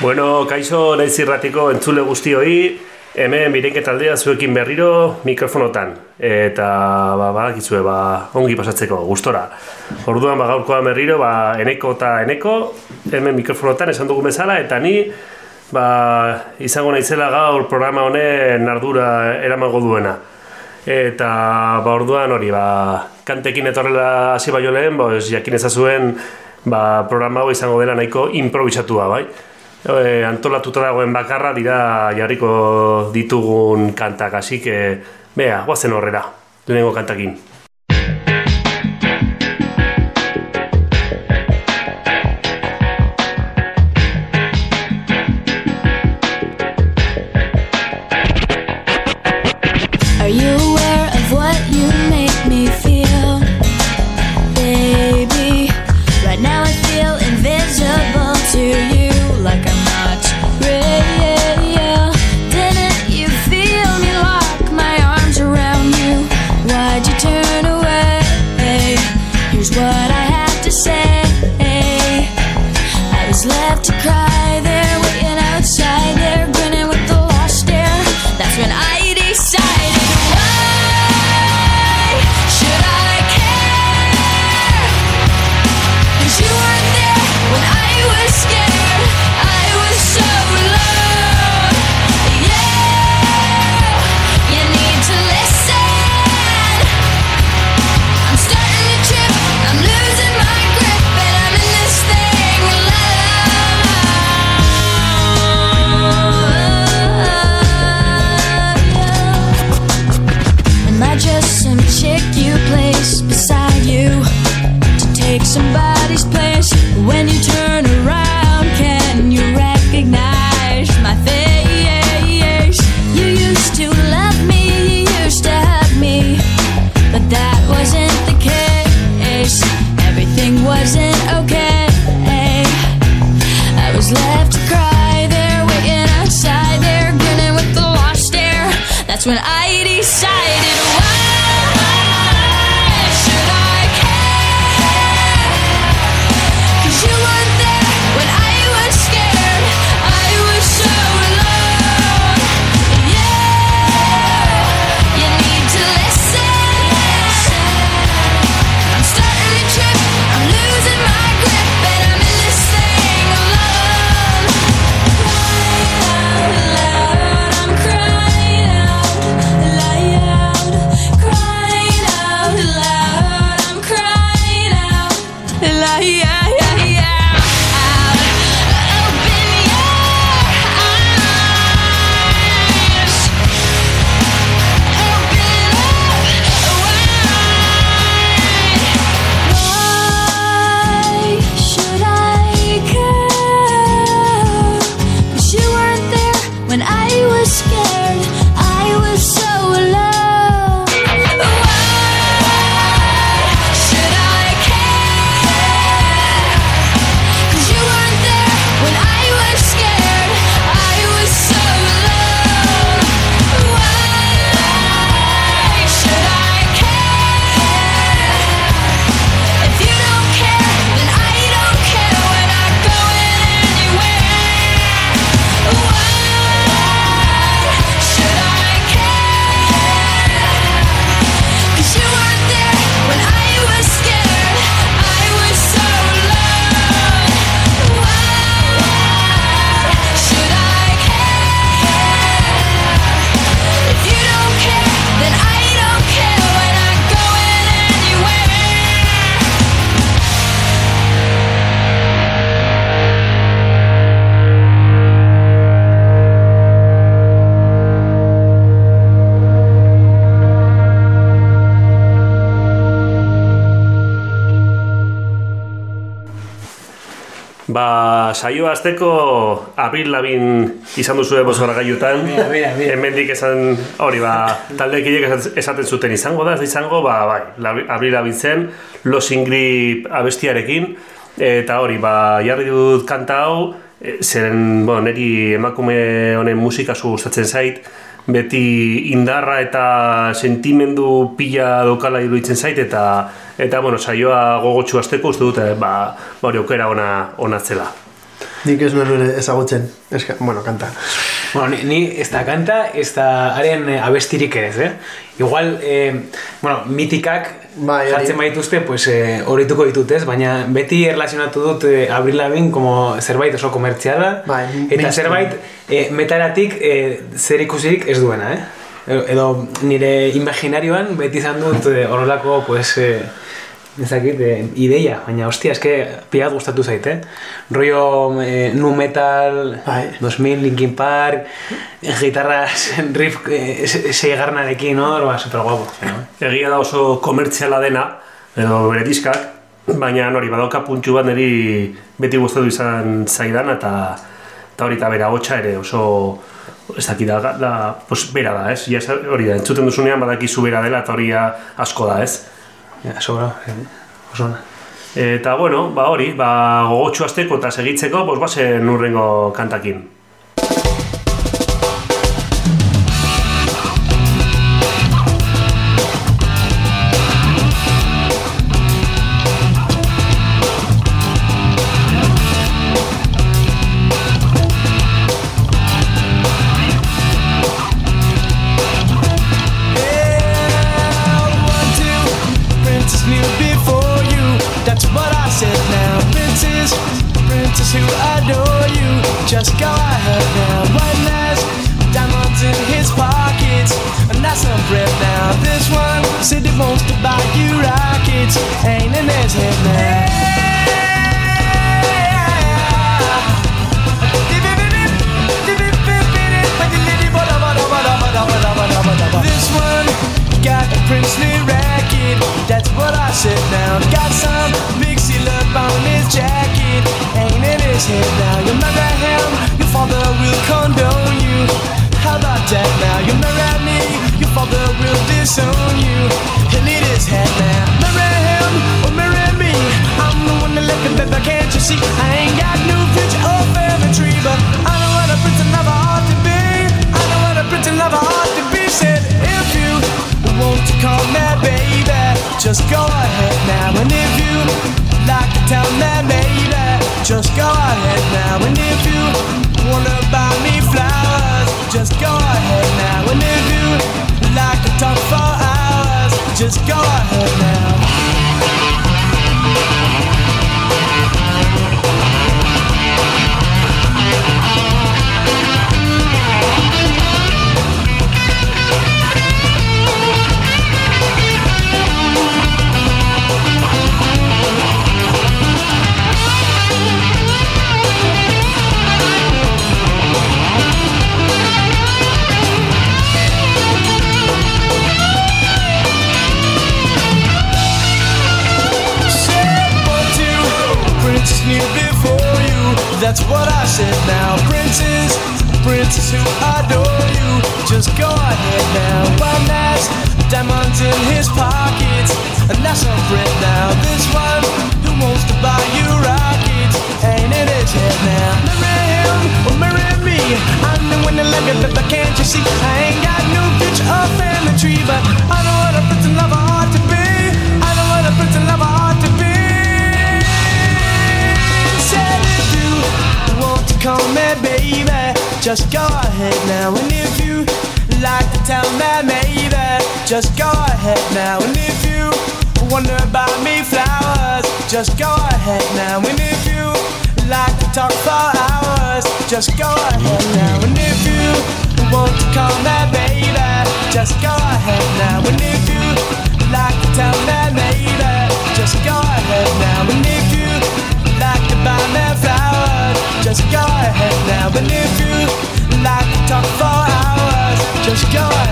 Bueno, kaixo naiz irratiko entzule guztioi, hemen bireke taldea zuekin berriro mikrofonotan. Eta, ba, ba, gizue, ba, ongi pasatzeko, gustora. Orduan, ba, gaurkoa berriro, ba, eneko eta eneko, hemen mikrofonotan esan dugu bezala, eta ni, ba, izango naizela gaur programa honen ardura eramango duena. Eta, ba, orduan hori, ba, kantekin etorrela hasi baino lehen, ba, jakin ezazuen, ba, programa hau izango dela nahiko improvisatua, bai? E, antolatuta dagoen bakarra dira jarriko ditugun kantak, hasi que, bea, guazen horrera, lehenengo kantakin. Saio azteko abril labin izan duzu ebo zora gaiutan. Hemendik esan hori ba, talde esaten zuten izango da, ez izango, ba, bai, abril labin zen, Los Ingrip abestiarekin, eta hori, ba, jarri dut kanta hau, e, zen, bueno, neri emakume honen musika zu gustatzen zait, beti indarra eta sentimendu pila dokala iruditzen zait, eta eta bueno, saioa gogotsu azteko uste dute, ba, ba hori aukera ona, ona zela. Nik ez nuen ezagutzen, ez, bueno, kanta. Bueno, ni, ni ez da kanta, ez da haren eh, abestirik ez, eh? Igual, eh, bueno, mitikak bai, jartzen baituzte, pues horituko eh, ditut, ez? Baina beti erlazionatu dut eh, Abril Labin como zerbait oso komertziala, bai, eta mainstream. zerbait eh, metaratik eh, zer ikusirik ez duena, eh? E, edo nire imaginarioan beti izan dut eh, horrelako, pues... Eh, ezakit, e, ideia, baina ostia, eske piat gustatu zait, eh? Rollo e, nu metal, Ai. 2000, Linkin Park, gitarras, riff, e, se, garnarekin, no? Ba, super guapo. No? Egia da oso komertziala dena, edo bere diskak, baina hori badoka puntu bat niri beti gustatu izan zaidan, eta eta hori eta bera hotxa ere oso ez daki da, da pues, bera da, ez? Ja, hori da, entzuten duzunean badakizu bera dela eta hori asko da, ez? Ja, sobra, eh, oso ona. Eta bueno, ba hori, ba gogotsu azteko eta segitzeko, pues bazen urrengo kantakin. just go.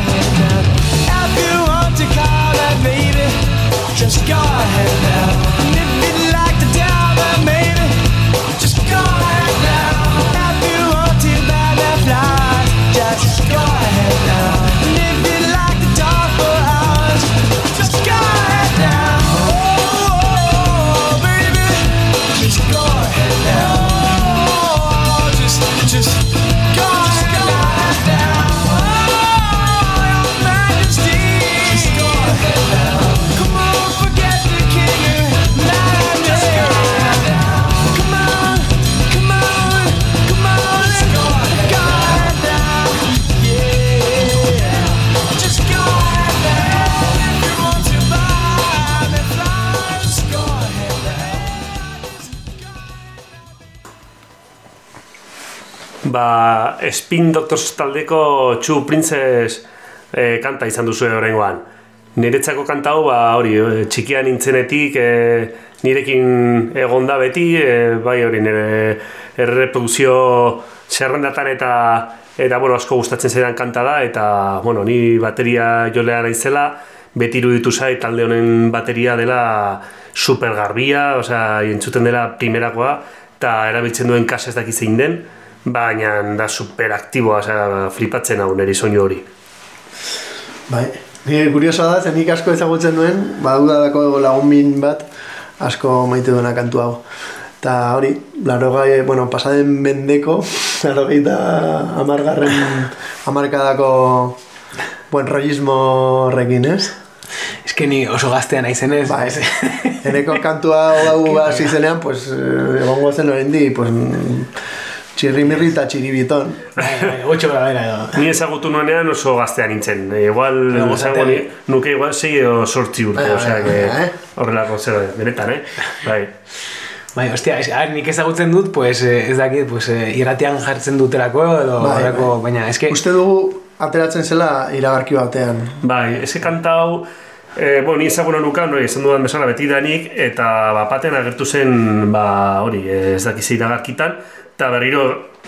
Spin Doctors taldeko Two Princess e, kanta izan duzu horrengoan. Niretzako kanta hau, ba, hori, e, txikian nintzenetik e, nirekin egonda beti, e, bai hori, nire erreproduzio zerrendatan eta eta bueno, asko gustatzen zaidan kanta da eta bueno, ni bateria jolea naizela, beti iruditu zait talde honen bateria dela super garbia, osea, entzuten dela primerakoa eta erabiltzen duen kasa ez daki zein den, baina da super aktiboa, osea, flipatzen hau niri soinu hori. Bai, nire kuriosoa da, zen nik asko ezagutzen duen, badudadako lagun min bat, asko maite duena kantu hau. Eta hori, laro gai, bueno, pasaden mendeko, laro gai da amargarren amarkadako buen rollismo horrekin, ez? Ez que ni oso gaztea naizenez. Ba, ez. Eneko kantua hau hasi zenean, pues, egongo zen horrendi, pues, txirrimirri eta txiribiton. Bai, bai, Gutxo gara bera edo. Ni ezagutu nuenean oso gaztea nintzen. Igual, ni- nuke igual sei edo sortzi urte, Bai, bai, osea, que bai, bai. horrelako zer, benetan, eh? Bai. Bai, ostia, ez, a, nik ezagutzen dut, pues, eh, ez dakit, pues, eh, irratian jartzen dutelako edo Bai, horreko, bai. baina, eske, Uste dugu ateratzen zela iragarki batean. Bai, ese kanta hau, e, bueno, ni ezaguna nukan, hori, esan dudan bezala beti danik, eta bapaten agertu zen, ba, hori, ez dakiz iragarkitan, eta berriro,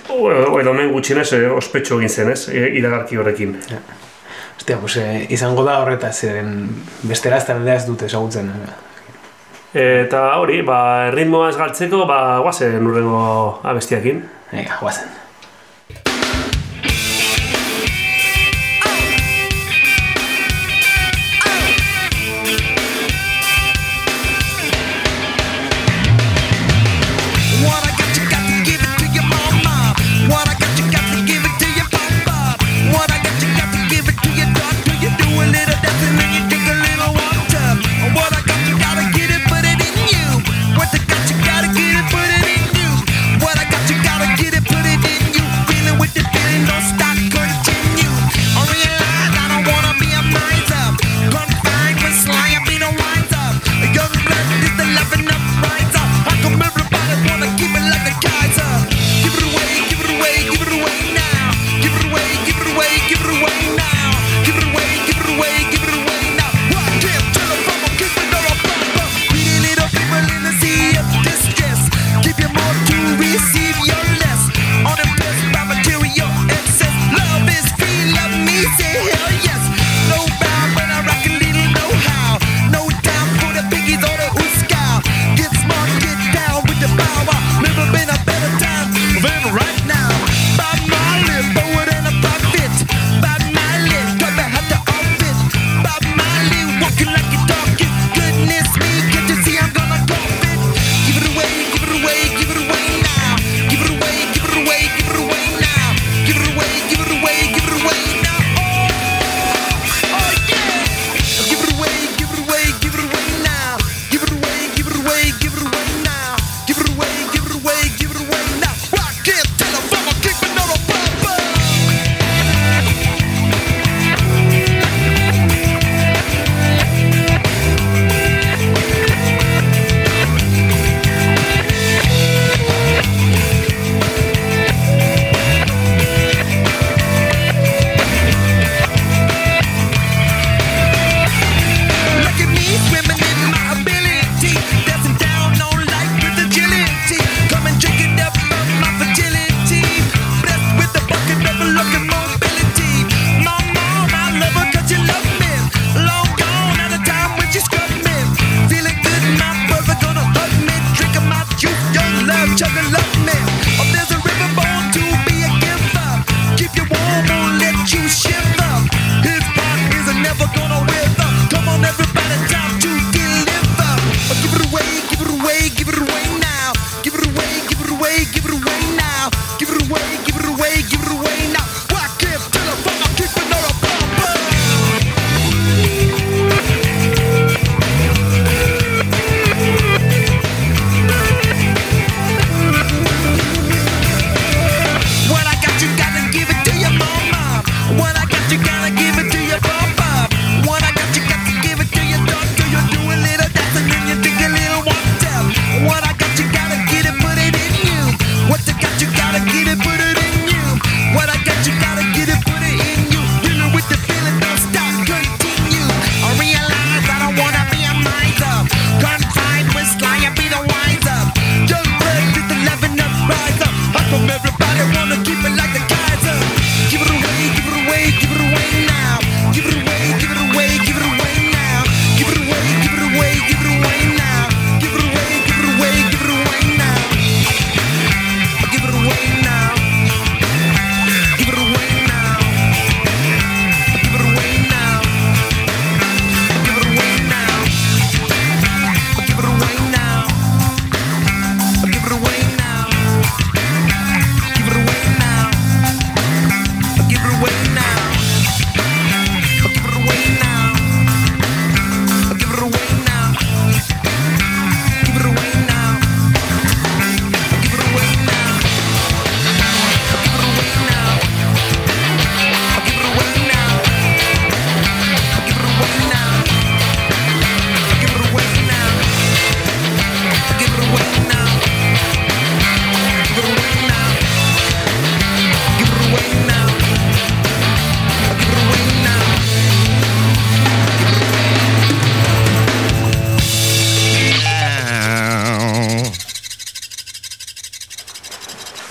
edo men gutxienez, e, ospetxo egin zen, ez, e, iragarki horrekin. ostia, pues, eh, izango da horretaz, zeren bestera ez taldea dute ezagutzen. Eta hori, ba, erritmoa ez galtzeko, ba, guazen urrengo abestiakin. Venga, guazen.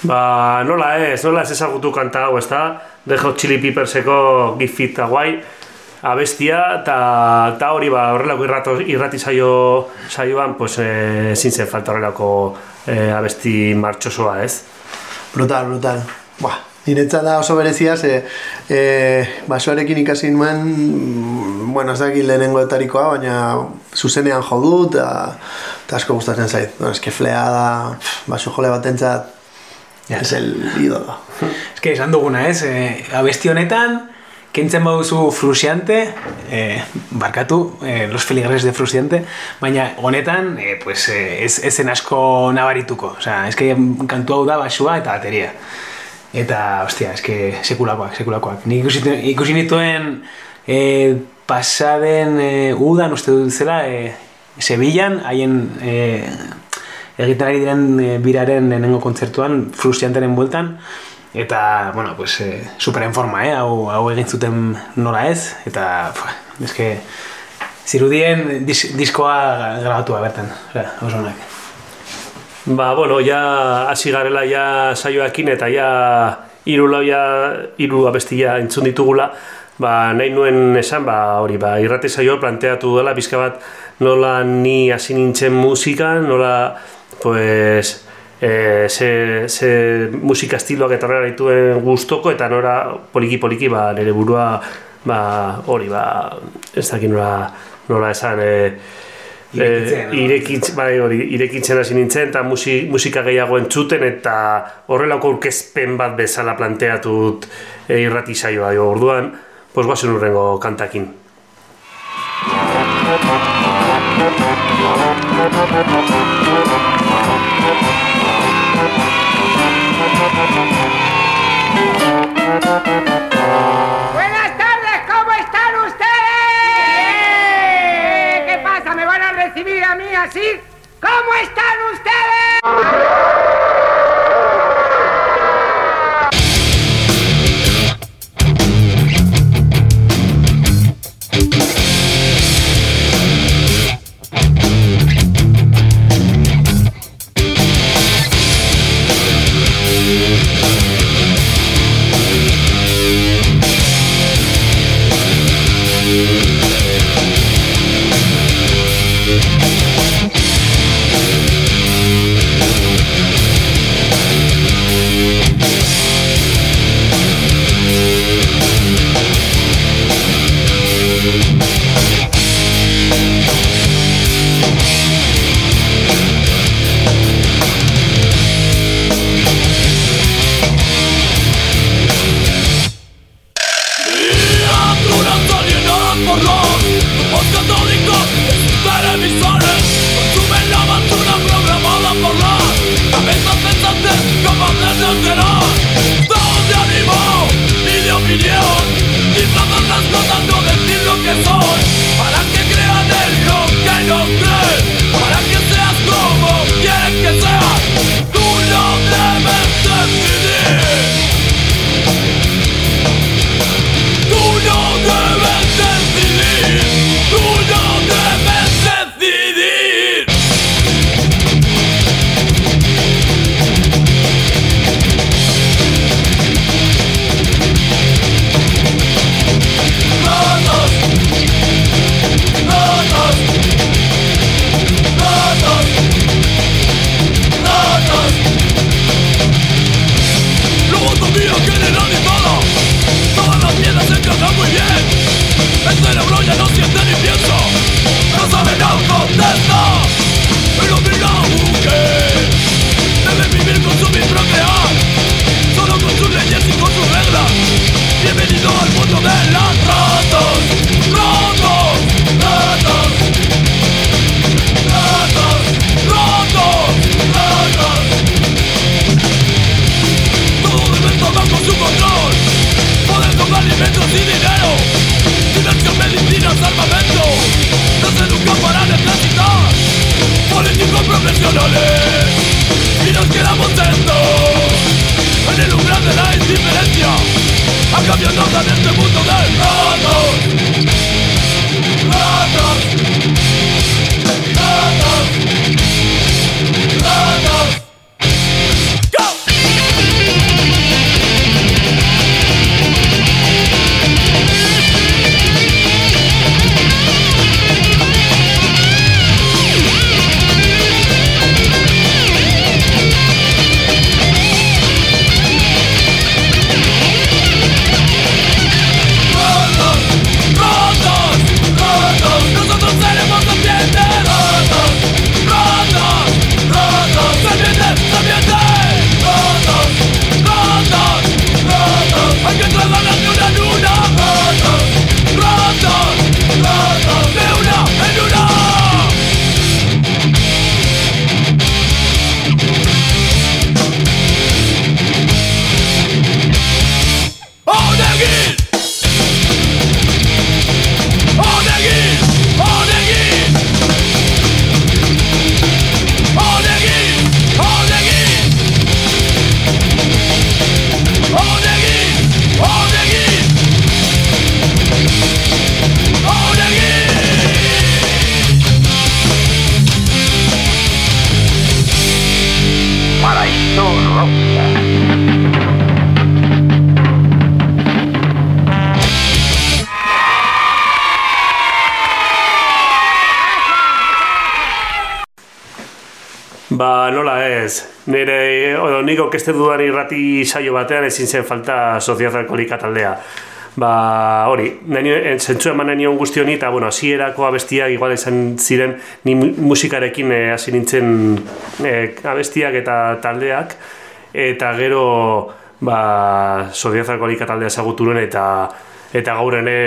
Ba, nola ez, nola ez ezagutu kanta hau, ezta? The Hot Chili Pepperseko Give Fit Hawaii abestia, eta ta hori ba, horrelako irrato, irrati saio, saioan, pues, eh, ezin zen falta horrelako eh, abesti martxosoa, ez? Brutal, brutal. Buah, niretzat da oso berezia, ze e, basoarekin ikasi nuen, mm, bueno, ez dakit lehenengo baina zuzenean jo dut, eta asko gustatzen zait. Bueno, eske flea da, baso jole batentzat, Ja. es el ídolo. Ez que esan duguna, ez? E, abesti honetan, kentzen baduzu frusiante, e, barkatu, e, los feligres de frusiante, baina honetan, e, pues, e, ez, ez zen asko nabarituko. Osea, ez que kantu hau da basua eta bateria. Eta, ostia, ez que sekulakoak, sekulakoak. Nik ikusi, ikusi nituen e, pasaden e, udan, uste dut zela, e, Sevillan, haien e, egiten ari diren e, biraren lehenengo kontzertuan, frustianteren bueltan, eta, bueno, pues, e, super en forma, eh? hau, hau egin zuten nola ez, eta, pua, eske, zirudien dis, diskoa grabatua bertan, oso onak. Ba, bueno, ja hasi garela ja saioakin eta ja hiru lau ja hiru abestia entzun ditugula, ba, nahi nuen esan, ba, hori, ba, irrate saioa planteatu dela, pizka bat nola ni hasi nintzen musikan, nola, pues, e, ze, ze musika estiloak eta horrela dituen gustoko eta nora poliki-poliki, ba, nire burua, ba, hori, ba, ez dakit nola, nola esan, e, Irekitzen, irekitz, bai, hori, irekitzen hasi nintzen eta musi, musika gehiago entzuten eta horrelako aurkezpen bat bezala planteatut e, irrati saioa. Jo, orduan, pues guazen urrengo kantakin. Buenas cómo están ustedes. Nire, odo, nik okeste dudan irrati saio batean ezin zen falta Soziaz Alkolika taldea. Ba, hori, neni, zentzu eman nion guzti honi, eta, bueno, hasierako abestiak igual izan ziren, ni mu- musikarekin eh, hasi nintzen eh, abestiak eta taldeak, eta gero, ba, Soziaz Alkolika taldea ezagutu nuen, eta eta gaur ene,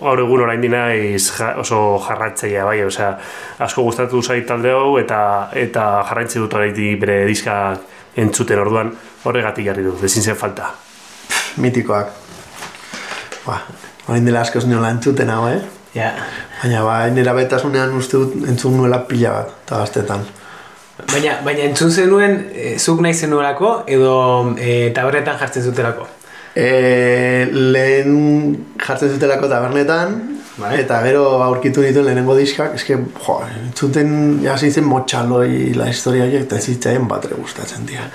gaur egun orain naiz ja, oso jarratzailea bai, osea, asko gustatu zait talde hau eta eta jarraitzi dut oraindik bere diska entzuten orduan horregatik jarri dut, ezin zen falta. Mitikoak. Ba, orain dela asko niola entzuten hau, eh? Ja. Baina, ba, nera betasunean uste dut entzun nuela pila bat, eta gaztetan. Baina, baina entzun zenuen, e, zuk nahi zenuelako, edo e, tabernetan jartzen zutelako. E, lehen jartzen zutelako tabernetan, Bai. eta gero aurkitu nituen lehenengo diskak, eske, jo, entzuten hasi zen motxaloi la historia horiek, eta zitzaien batre gustatzen dira.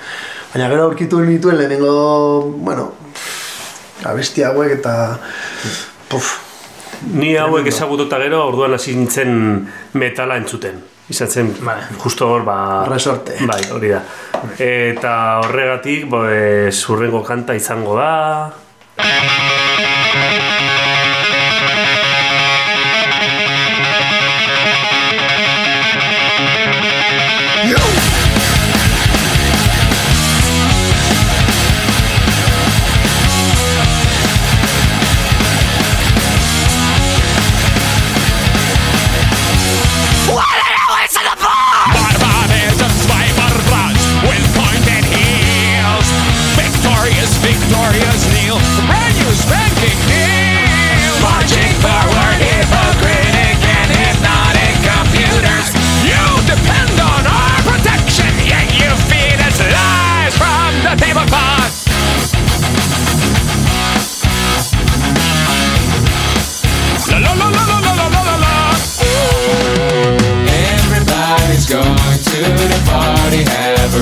Baina gero aurkitu nituen lehenengo, bueno, abesti hauek eta, puf, Ni hauek ezagututa gero orduan hasi nintzen metala entzuten. Izan zen, Bai. justo hor, ba... Resorte. Bai, hori da. Eta horregatik, pues, urrengo kanta izango da...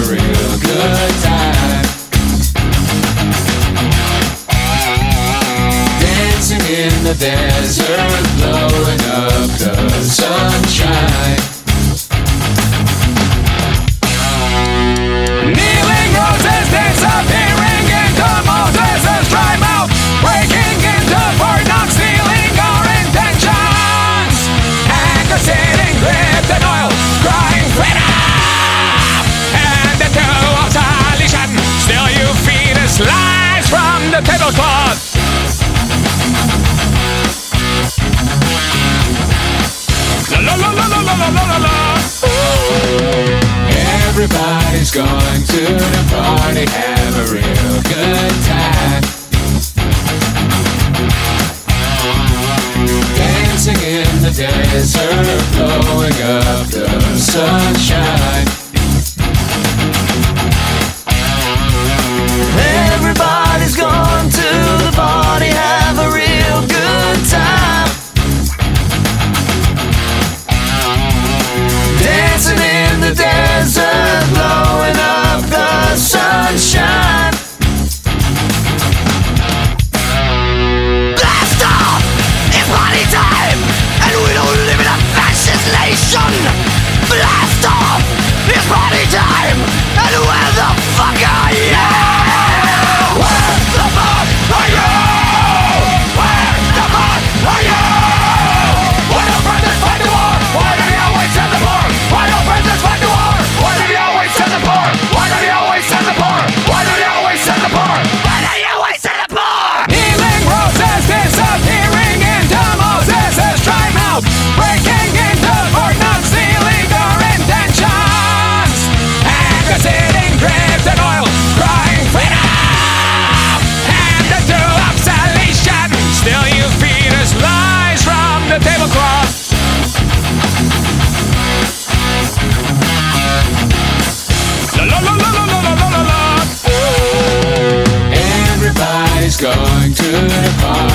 real good time. Dancing in the desert, blowing up the sunshine.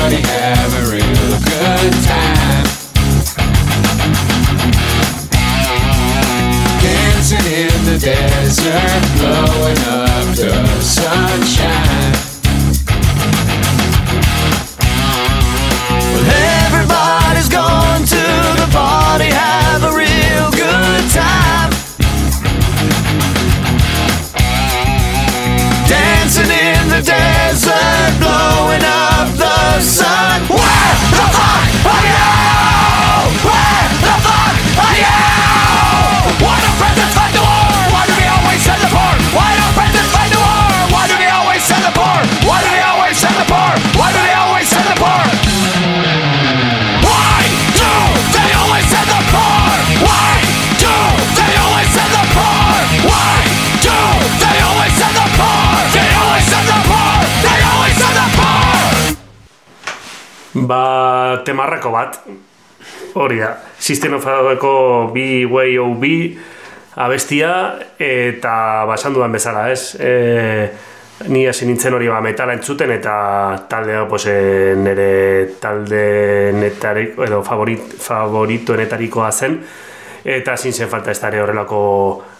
Party, have a real good time. Dancing in the desert, Temarrako bat, hori da, System of bi way bi abestia eta basan dudan bezala, ez? E, ni hasi nintzen hori ba, metala entzuten eta talde hau pues, e, nire talde netariko, edo favorit, favoritoenetarikoa zen eta ezin zen falta ez da ere horrelako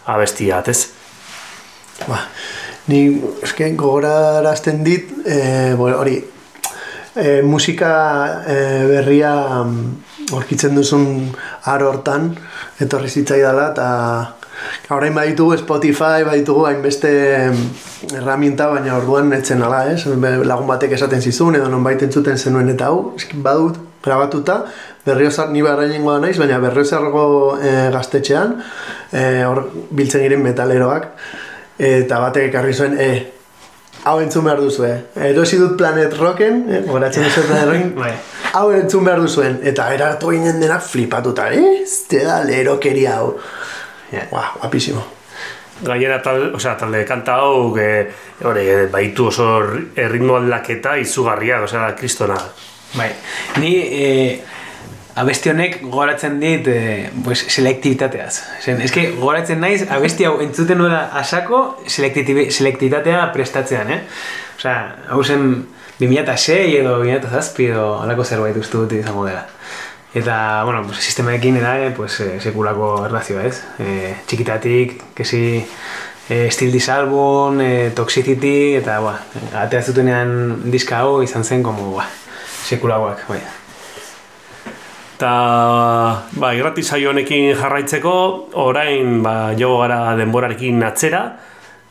abestia, ez? Ba, ni eske gogorarazten dit, e, hori, e, musika e, berria mm, aurkitzen duzun aro hortan, etorri zitzaidala, eta orain baditugu Spotify, baditugu hainbeste mm, erraminta, baina orduan etzen ala, ez? Lagun batek esaten zizun, edo nonbait entzuten zenuen eta hau, badut, grabatuta, berriozar, ni barrainengoa naiz, baina berriozargo e, gaztetxean, hor biltzen giren metaleroak, eta batek ekarri zuen, e, hau entzun behar duzue. Erosi dut Planet Rocken, eh, goratzen duzu Planet Rocken, Bai. hau entzun behar duzuen. Eta eratu ginen denak flipatuta, eh? Zte da lerokeria hau. Ja. Guau, guapísimo. Gainera tal, osea, talde kanta hau e, hori, e, baitu oso erritmo aldaketa izugarria, osea, kristona. Bai, ni eh, abesti honek gogoratzen dit eh, pues, selektibitateaz. Zen, eske gogoratzen naiz abesti hau entzuten nuela asako selektibitatea prestatzean, eh? Osea, hau zen 2006 edo 2007 edo alako zerbait uste dut izango dela. Eta, bueno, pues, sistemaekin era, eh, pues, eh, sekulako erlazioa, ez? Eh, txikitatik, kesi, eh, Still This Album, eh, Toxicity, eta, ba, atea zutenean diska hau izan zen, como, ba, sekulagoak, bai. Eta, ba, irrati saio honekin jarraitzeko, orain, ba, jo gara denborarekin atzera,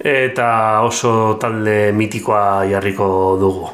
eta oso talde mitikoa jarriko dugu.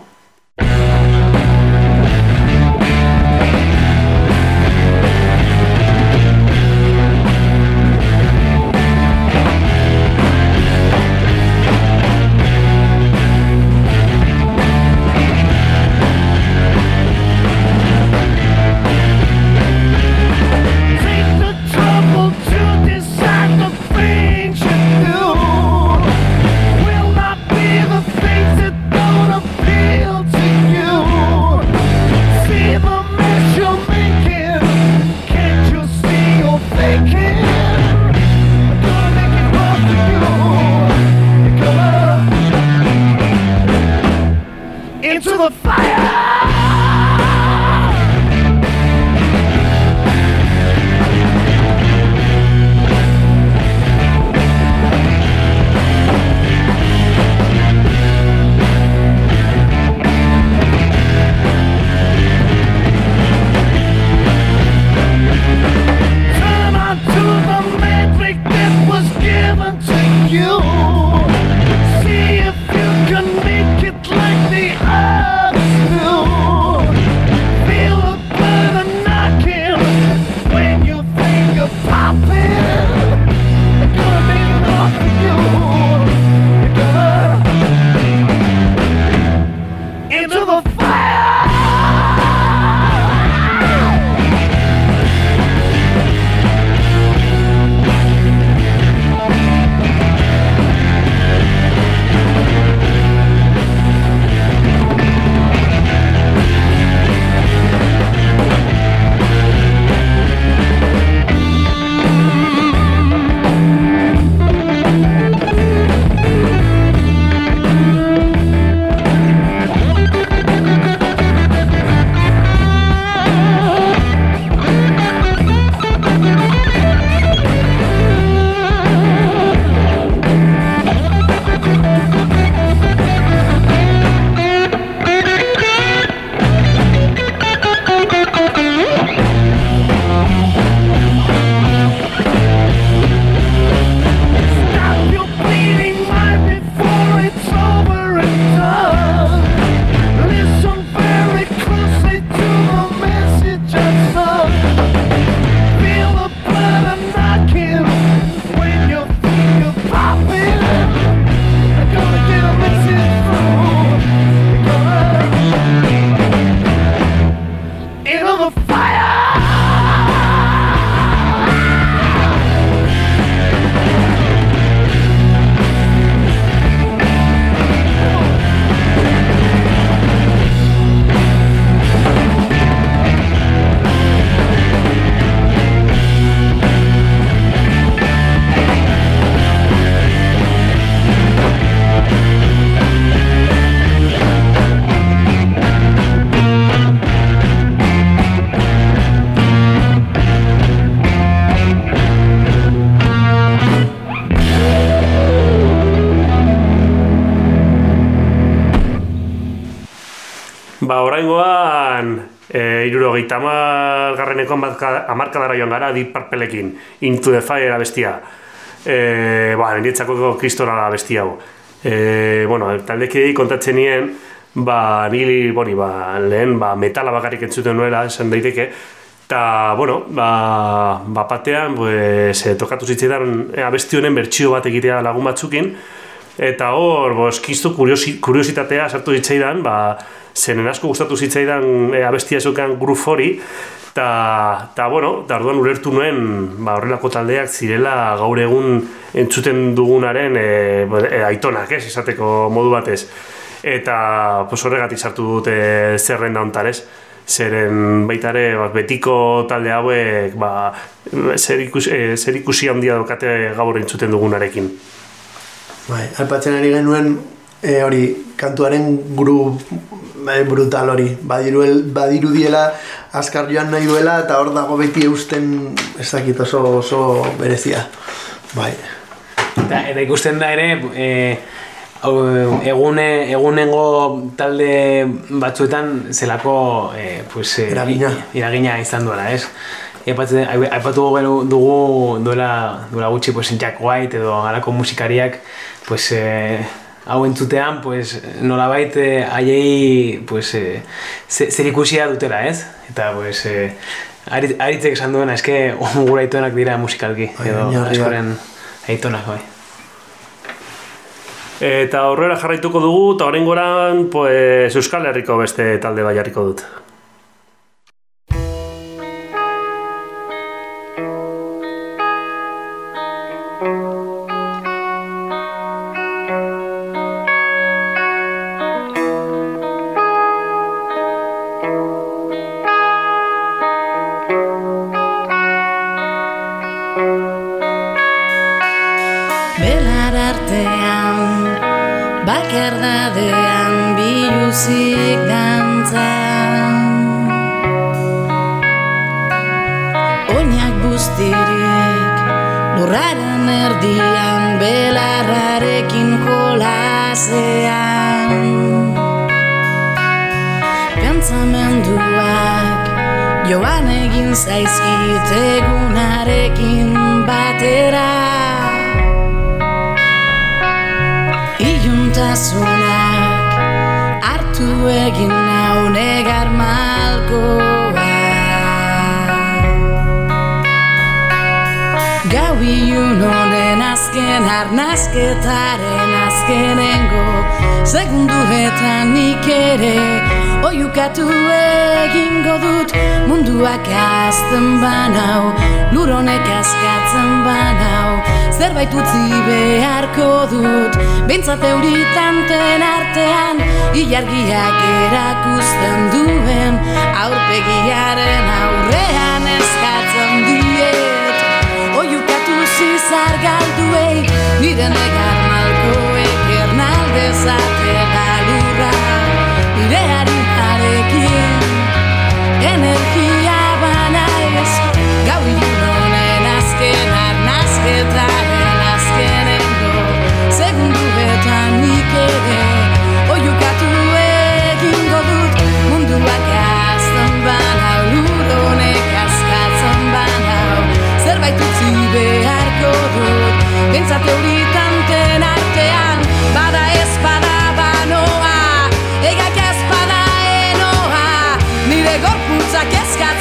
Bat amarkadara joan gara, Deep Purpleekin, Into the Fire abestia. E, ba, niretzako kristora da abesti hau. E, bueno, taldekidei kontatzen nien, ba, nili, boni, ba, lehen, ba, metala bakarrik entzuten nuela, esan daiteke, eta, bueno, ba, ba batean, pues, e, tokatu zitzaidan e, abesti honen bertsio bat egitea lagun batzukin, eta hor, bos, kiztu kuriosi, kuriositatea sartu zitzaidan, ba, zenen asko gustatu zitzaidan e, abestia zeukan groove hori, eta, ta, bueno, eta orduan ulertu nuen, ba, horrelako taldeak zirela gaur egun entzuten dugunaren e, e, aitonak, ez, esateko modu batez. Eta, pues, horregatik sartu dute zerrenda hontan, ez? Zeren baita ba, betiko talde hauek, ba, zer, ikus, e, zer ikusi handia daukate gaur entzuten dugunarekin. Bai, aipatzen ari genuen e, hori kantuaren gru bai, brutal hori. Badiruel, badirudiela azkar joan nahi duela eta hor dago beti eusten ez dakit oso, oso berezia. Bai. Eta, eta ikusten da ere, e, egune, egunengo talde batzuetan zelako e, pues, e, Eragina. iragina izan duela, ez? Aipatu dugu duela, duela gutxi pues, Jack White edo galako musikariak pues, e, hau entzutean pues, nolabait e, haiei pues, e, ze- zer ikusia dutela, ez? Eta pues, e, ari- aritzek esan duena, eske gure aitonak dira musikalki, Bai, edo askoren aitonak, bai. Eta aurrera jarraituko dugu, eta oraingoran pues, Euskal Herriko beste talde bai jarriko dut. Iuntasunak hartu egin nau negar malkoa Gau ilun honen azken arnazketaren azkenengo Segunduetan nik ere Oiukatu egingo dut. Munduak azten banau Lur honek askatzen banau Zerbait utzi beharko dut. Bintzat euritanten artean Ilargiak erakusten duen Aurpegiaren aurrean eskatzen diet. Oiukatu zizar galduei Nire negar malkoek ernaldezate galurra Nire harinarekin Energia banaiz Gau ilun honen azken arnazketaren ere Oiukatu egingo dut Munduak azten banau Lur honek askatzen banau. Zerbait utzi beharko dut Bintzat euritanten artean Bada ez bada banoa Egak ez bada enoa. Nire gorputzak eskatzen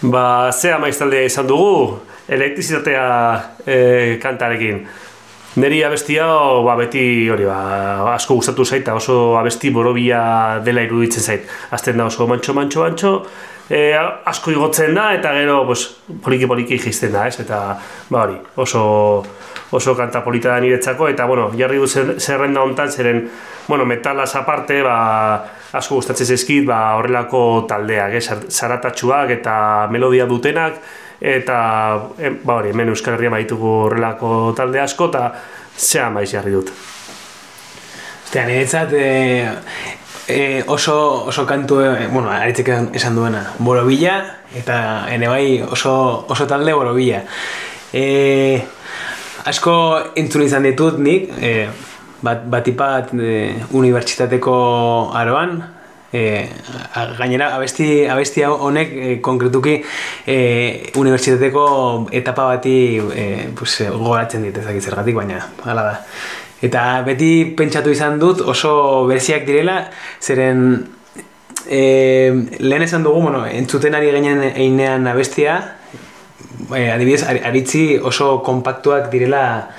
Ba, zea maiztaldea izan dugu, elektrizitatea e, kantarekin. Neri abesti hau, ba, beti hori, ba, asko gustatu zait, eta oso abesti borobia dela iruditzen zait. Azten da oso mantxo, mantxo, mantxo, e, asko igotzen da, eta gero, pues, poliki poliki jizten da, ez? Eta, ba, hori, oso, oso kanta polita da niretzako, eta, bueno, jarri du zer- zerrenda hontan, zeren, bueno, metalaz aparte, ba, asko gustatzen zaizkit, ba, horrelako taldeak, eh? zar- zaratatsuak eta melodia dutenak, eta, ba, hori, hemen Euskal Herrian baditugu horrelako talde asko, eta zea maiz jarri dut. Ostia, niretzat e, e, oso, oso kantu, e, bueno, aritzek esan duena, borobila, eta ene bai oso, oso talde borobila. E, asko entzun izan ditut nik, e, bat, batipat e, unibertsitateko aroan, e, gainera abesti, abesti honek e, konkretuki e, unibertsitateko etapa bati e, pues, gogoratzen dit ezakit zergatik, baina hala da. Eta beti pentsatu izan dut oso bereziak direla, zeren e, lehen esan dugu, bueno, entzuten ari ginen einean abestia, e, adibidez, ari- aritzi oso kompaktuak direla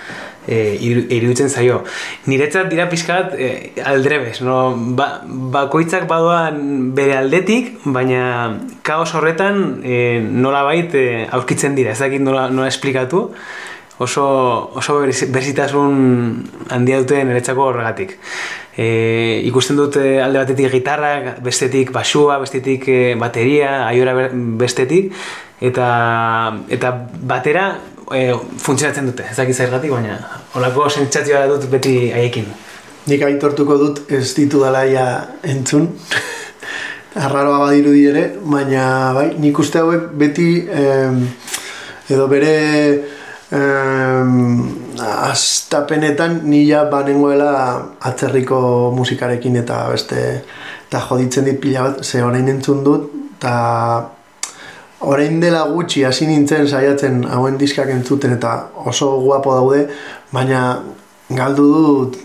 e, iru- iruditzen zaio. Niretzat dira pixkat e, aldrebes, no? ba, bakoitzak badoan bere aldetik, baina kaos horretan e, nola bait e, aurkitzen dira, ez dakit nola, nola esplikatu, oso, oso berezitasun handia dute niretzako horregatik. E, ikusten dut e, alde batetik gitarrak, bestetik basua, bestetik e, bateria, aiora be- bestetik, eta, eta batera e, funtzionatzen dute, ez dakit zergatik, baina holako sentsazioa dut beti haiekin. Nik aitortuko dut ez ditu dalaia entzun. Arraroa badirudi ere, baina bai, nik uste hauek beti em, edo bere em, astapenetan nila banengoela atzerriko musikarekin eta beste eta joditzen dit pila bat, ze orain entzun dut, eta orain dela gutxi hasi nintzen saiatzen hauen diskak entzuten eta oso guapo daude, baina galdu dut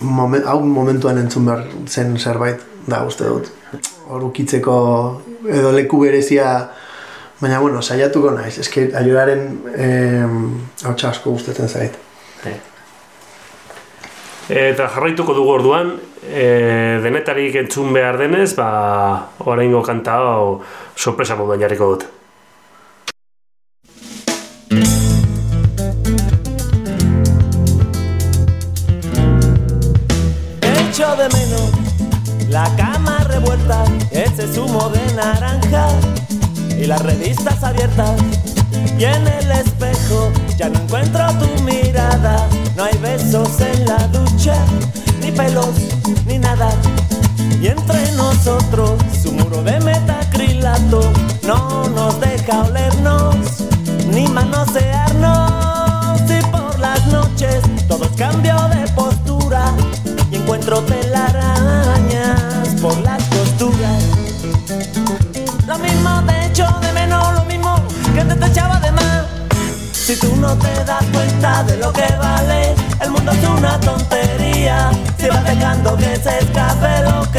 momen, hau momentuan entzun behar zen zerbait da uste dut. Hor ukitzeko edo leku berezia baina bueno, saiatuko naiz, eske aioraren eh, asko gustatzen zait. Eta jarraituko dugu orduan, e, denetarik entzun behar denez, ba, oraingo kanta hau sorpresa moduan jarriko dut. Echo de menos la cama revuelta, ese zumo de naranja y las revistas abiertas. Y en el espejo ya no encuentro tu mirada, no hay besos en la ducha, ni pelos, ni nada. Y entre nosotros su muro de metacrilato no nos deja olernos, ni manosearnos. Y por las noches todo es cambio de postura y encuentro telarañas te, echaba de más. Si tú no te das cuenta de lo que vale, el mundo es una tontería. Si vas dejando que se escape lo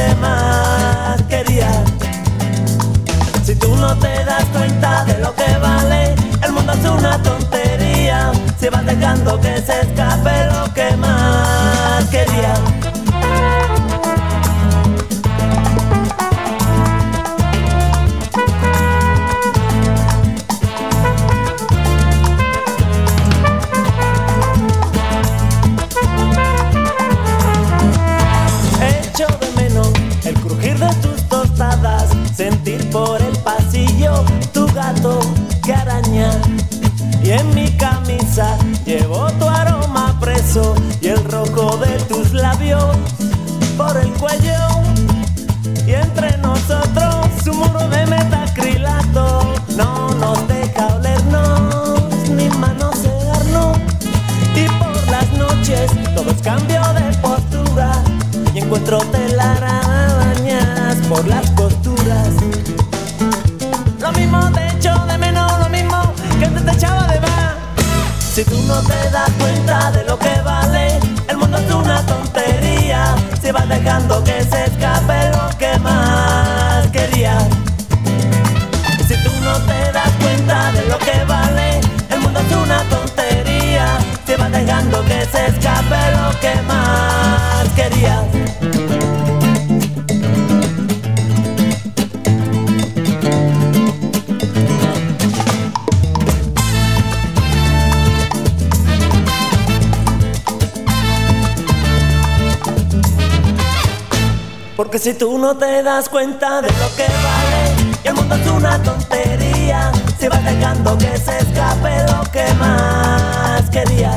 si tú no te das cuenta de lo que vale el mundo es una tontería, si vas dejando que se escape lo que más querías.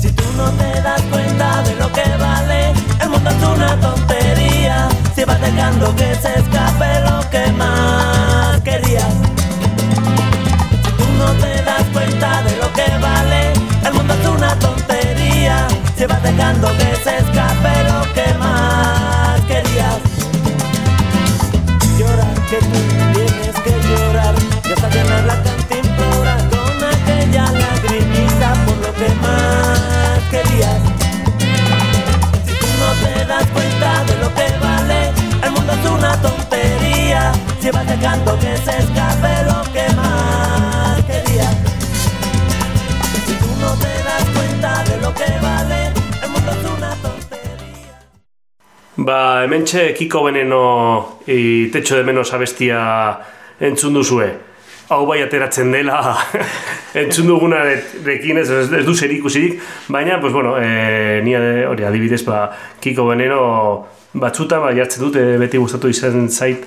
Si tú no te das cuenta de lo que vale, el mundo es una tontería, si vas dejando que se escape lo que más querías. Si tú no te das cuenta de lo que vale, el mundo es una tontería, si vas dejando que vas dejando que se escape lo que más querías. Si tú no te das cuenta de lo que vale, el mundo es una tontería. Ba, hementxe Kiko Veneno i Techo de Menos abestia entzun duzue. Hau bai ateratzen dela entzun dugunarekin ez, ez, du zer ikusirik, baina, pues bueno, e, ni ade- hori adibidez, ba, Kiko Veneno batzuta, ba, jartzen dut, e, beti gustatu izan zait,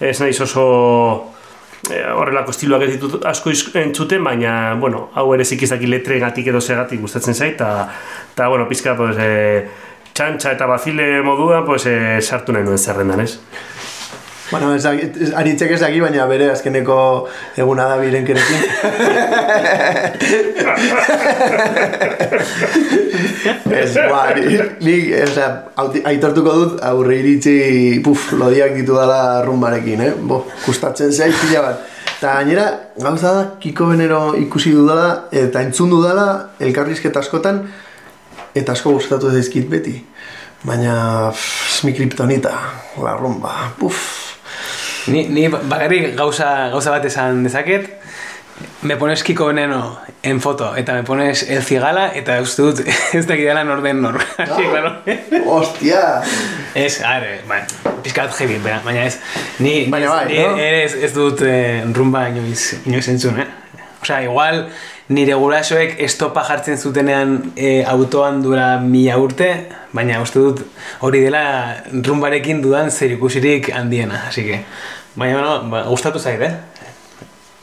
ez naiz oso e, horrelako estiloak ez ditut asko entzuten, baina, bueno, hau ere zikizaki letregatik edo segatik gustatzen zait, eta, bueno, pizka, pues, e, txantxa eta bazile moduan, pues, e, sartu nahi nuen zerrendan, ez? Bueno, ez, ez, aritzek ez daki, baina bere azkeneko eguna da birenkerekin. ez, ba, ni, ni o sea, auti- aitortuko dut aurre iritzi, puf, lodiak ditu dala rumbarekin, eh? Bo, gustatzen zait pila bat. Eta gainera, gauza da, Kiko Benero ikusi dudala, eta entzun dudala, elkarrizketa askotan, eta asko gustatu zaizkit beti. Baina, pff, mi kriptonita, la rumba, puf. Ni, ni bakarrik gauza, gauza bat esan dezaket, me pones Kiko Veneno en foto, eta me pones El Cigala, eta uste dut ez dakit dela nor den nor. Así, claro. Hostia! Ez, are, baina, pizkat heavy, baina, baina ez, ni, Baina bai, ni no? ez, ez dut eh, rumba inoiz, inoiz entzun, eh? Osea, igual, nire gurasoek estopa jartzen zutenean eh, autoan dura mila urte, baina uste dut hori dela rumbarekin dudan zer ikusirik handiena, así que, baina, bueno, ba, gustatu zait, eh?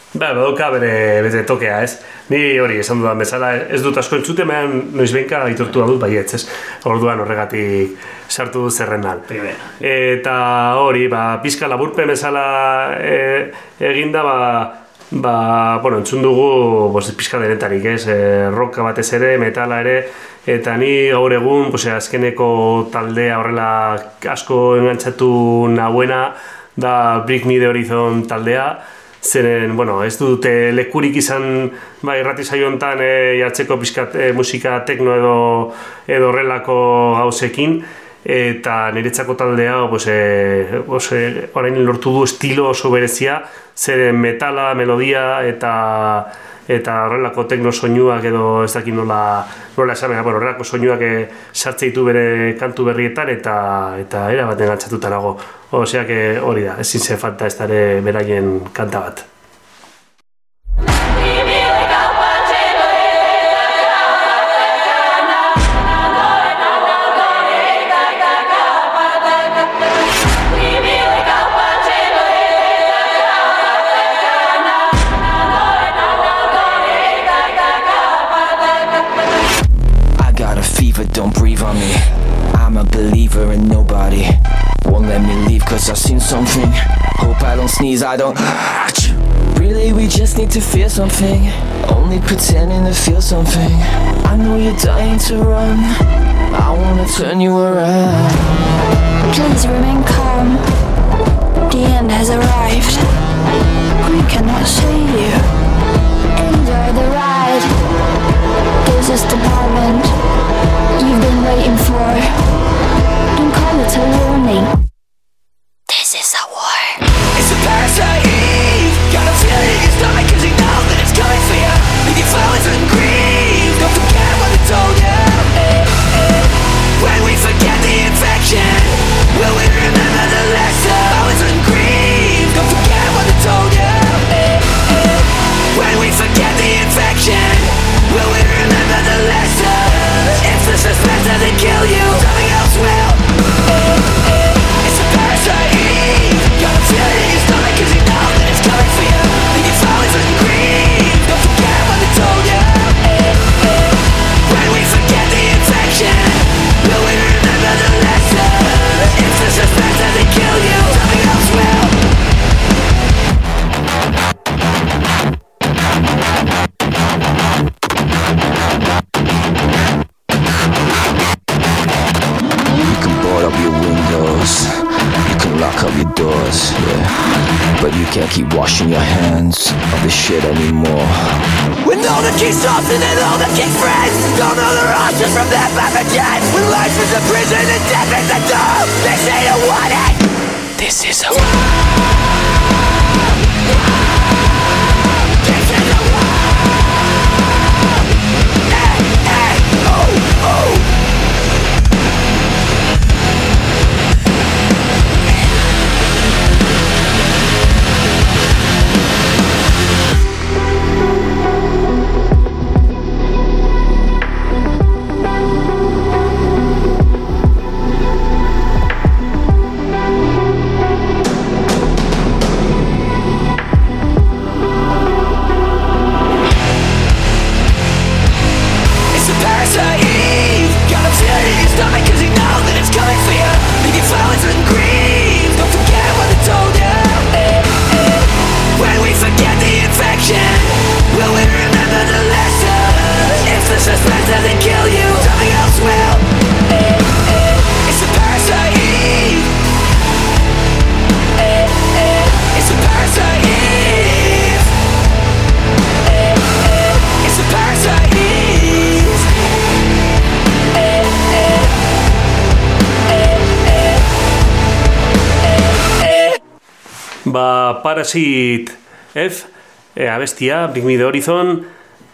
Ba, badauka bere, bere tokea, ez? Ni hori esan dudan bezala, ez dut asko entzute, mehan noiz behinka aitortu dut baietz, ez? Orduan horregatik sartu dut zerrendan. Eta hori, ba, pizka laburpen bezala e, eginda, ba, ba, bueno, entzun dugu pues, pizka denetarik, ez? E, roka batez ere, metala ere, eta ni gaur egun, pues, azkeneko taldea horrela asko engantzatu nahuena, da Bring Me The Horizon taldea, zeren, bueno, ez dute lekurik izan ba, irrati saio honetan e, jartzeko pixkat e, musika tekno edo edo horrelako gauzekin eta niretzako taldea pues, e, pues, e, orain lortu du estilo oso berezia zeren metala, melodia eta eta horrelako tekno soinuak edo ez dakit nola nola esan, baina, bueno, horrelako soinuak e, sartze ditu bere kantu berrietan eta eta era baten gantzatuta nago. Osea que hori da, ezin ze falta ez beraien kanta bat. Something. Hope I don't sneeze, I don't. Really, we just need to feel something. Only pretending to feel something. I know you're dying to run. I wanna turn you around. Please remain calm. The end has arrived. We cannot save you. Enjoy the ride. This is the moment you've been waiting for. Don't call it a warning. Washing your hands of this shit anymore. When all the key stops and then all the key friends Don't know their options from that pathogen When life is a prison and death is a door They say to want it This is a It's Parasit F, e, abestia, Bring Me The Horizon,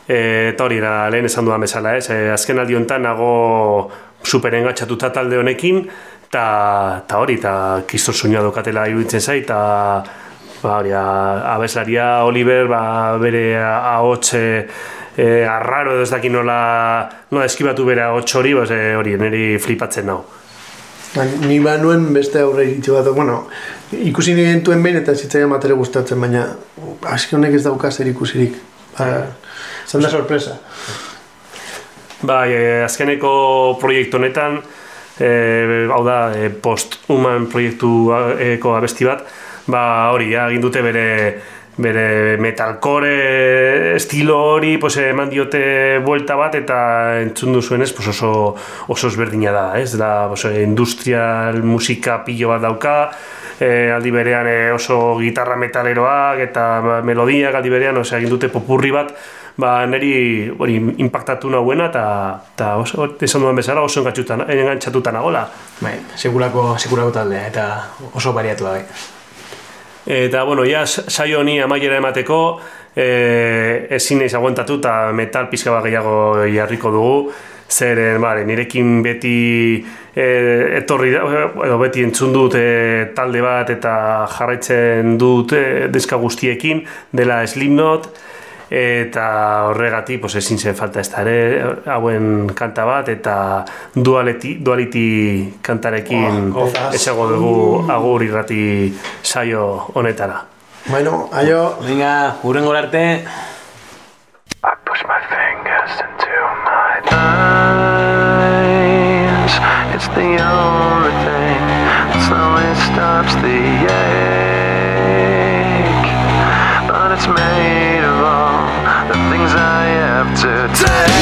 e, eta hori da, lehen esan dudan bezala, ez? E, azken aldi honetan nago super engatxatuta talde honekin, eta ta hori, eta kistor soinua dokatela iruditzen zait, eta ba, hori, a- abeslaria Oliver, ba, bere ahots e, e, arraro edo ez dakit nola, nola eskibatu bere ahots hori, ba, ze hori, niri flipatzen. Ba, Ni ba nuen beste aurre iritsi bat, bueno, ikusi nintuen behin eta zitzaian bat ere gustatzen, baina aski honek ez dauka zer ikusirik. Ba, zan da sorpresa. Bai, e, azkeneko proiektu honetan, e, hau da, e, post-human proiektueko abesti bat, ba hori, ja, egin dute bere bere metalcore estilo hori pues, eman diote buelta bat eta entzun duzuenez pues oso, oso ezberdina da, ez? Da, pues, industrial musika pilo bat dauka, e, aldi berean e, oso gitarra metaleroak eta ba, melodiak aldi berean, osea, egin dute popurri bat, ba, niri hori impactatu nahuena eta, eta oso, esan duan bezala oso engantzatuta, nagola. Bai, sekulako, sekulako taldea eta oso bariatua bai. Eta, bueno, ja, saio honi amaiera emateko, e, ezin naiz aguantatu eta metal pizka bat gehiago jarriko dugu, zeren, bale, nirekin beti e, etorri, da- edo beti entzun dut e, talde bat eta jarraitzen dut e, diska guztiekin, dela Slipknot, eta horregatik pues ezin zen falta ez ere hauen kanta bat eta duality, duality kantarekin Oh, esago dugu agur irrati saio honetara. Bueno, aio. Venga, urrengo arte. push my fingers into my eyes. It's the only thing that slowly stops the the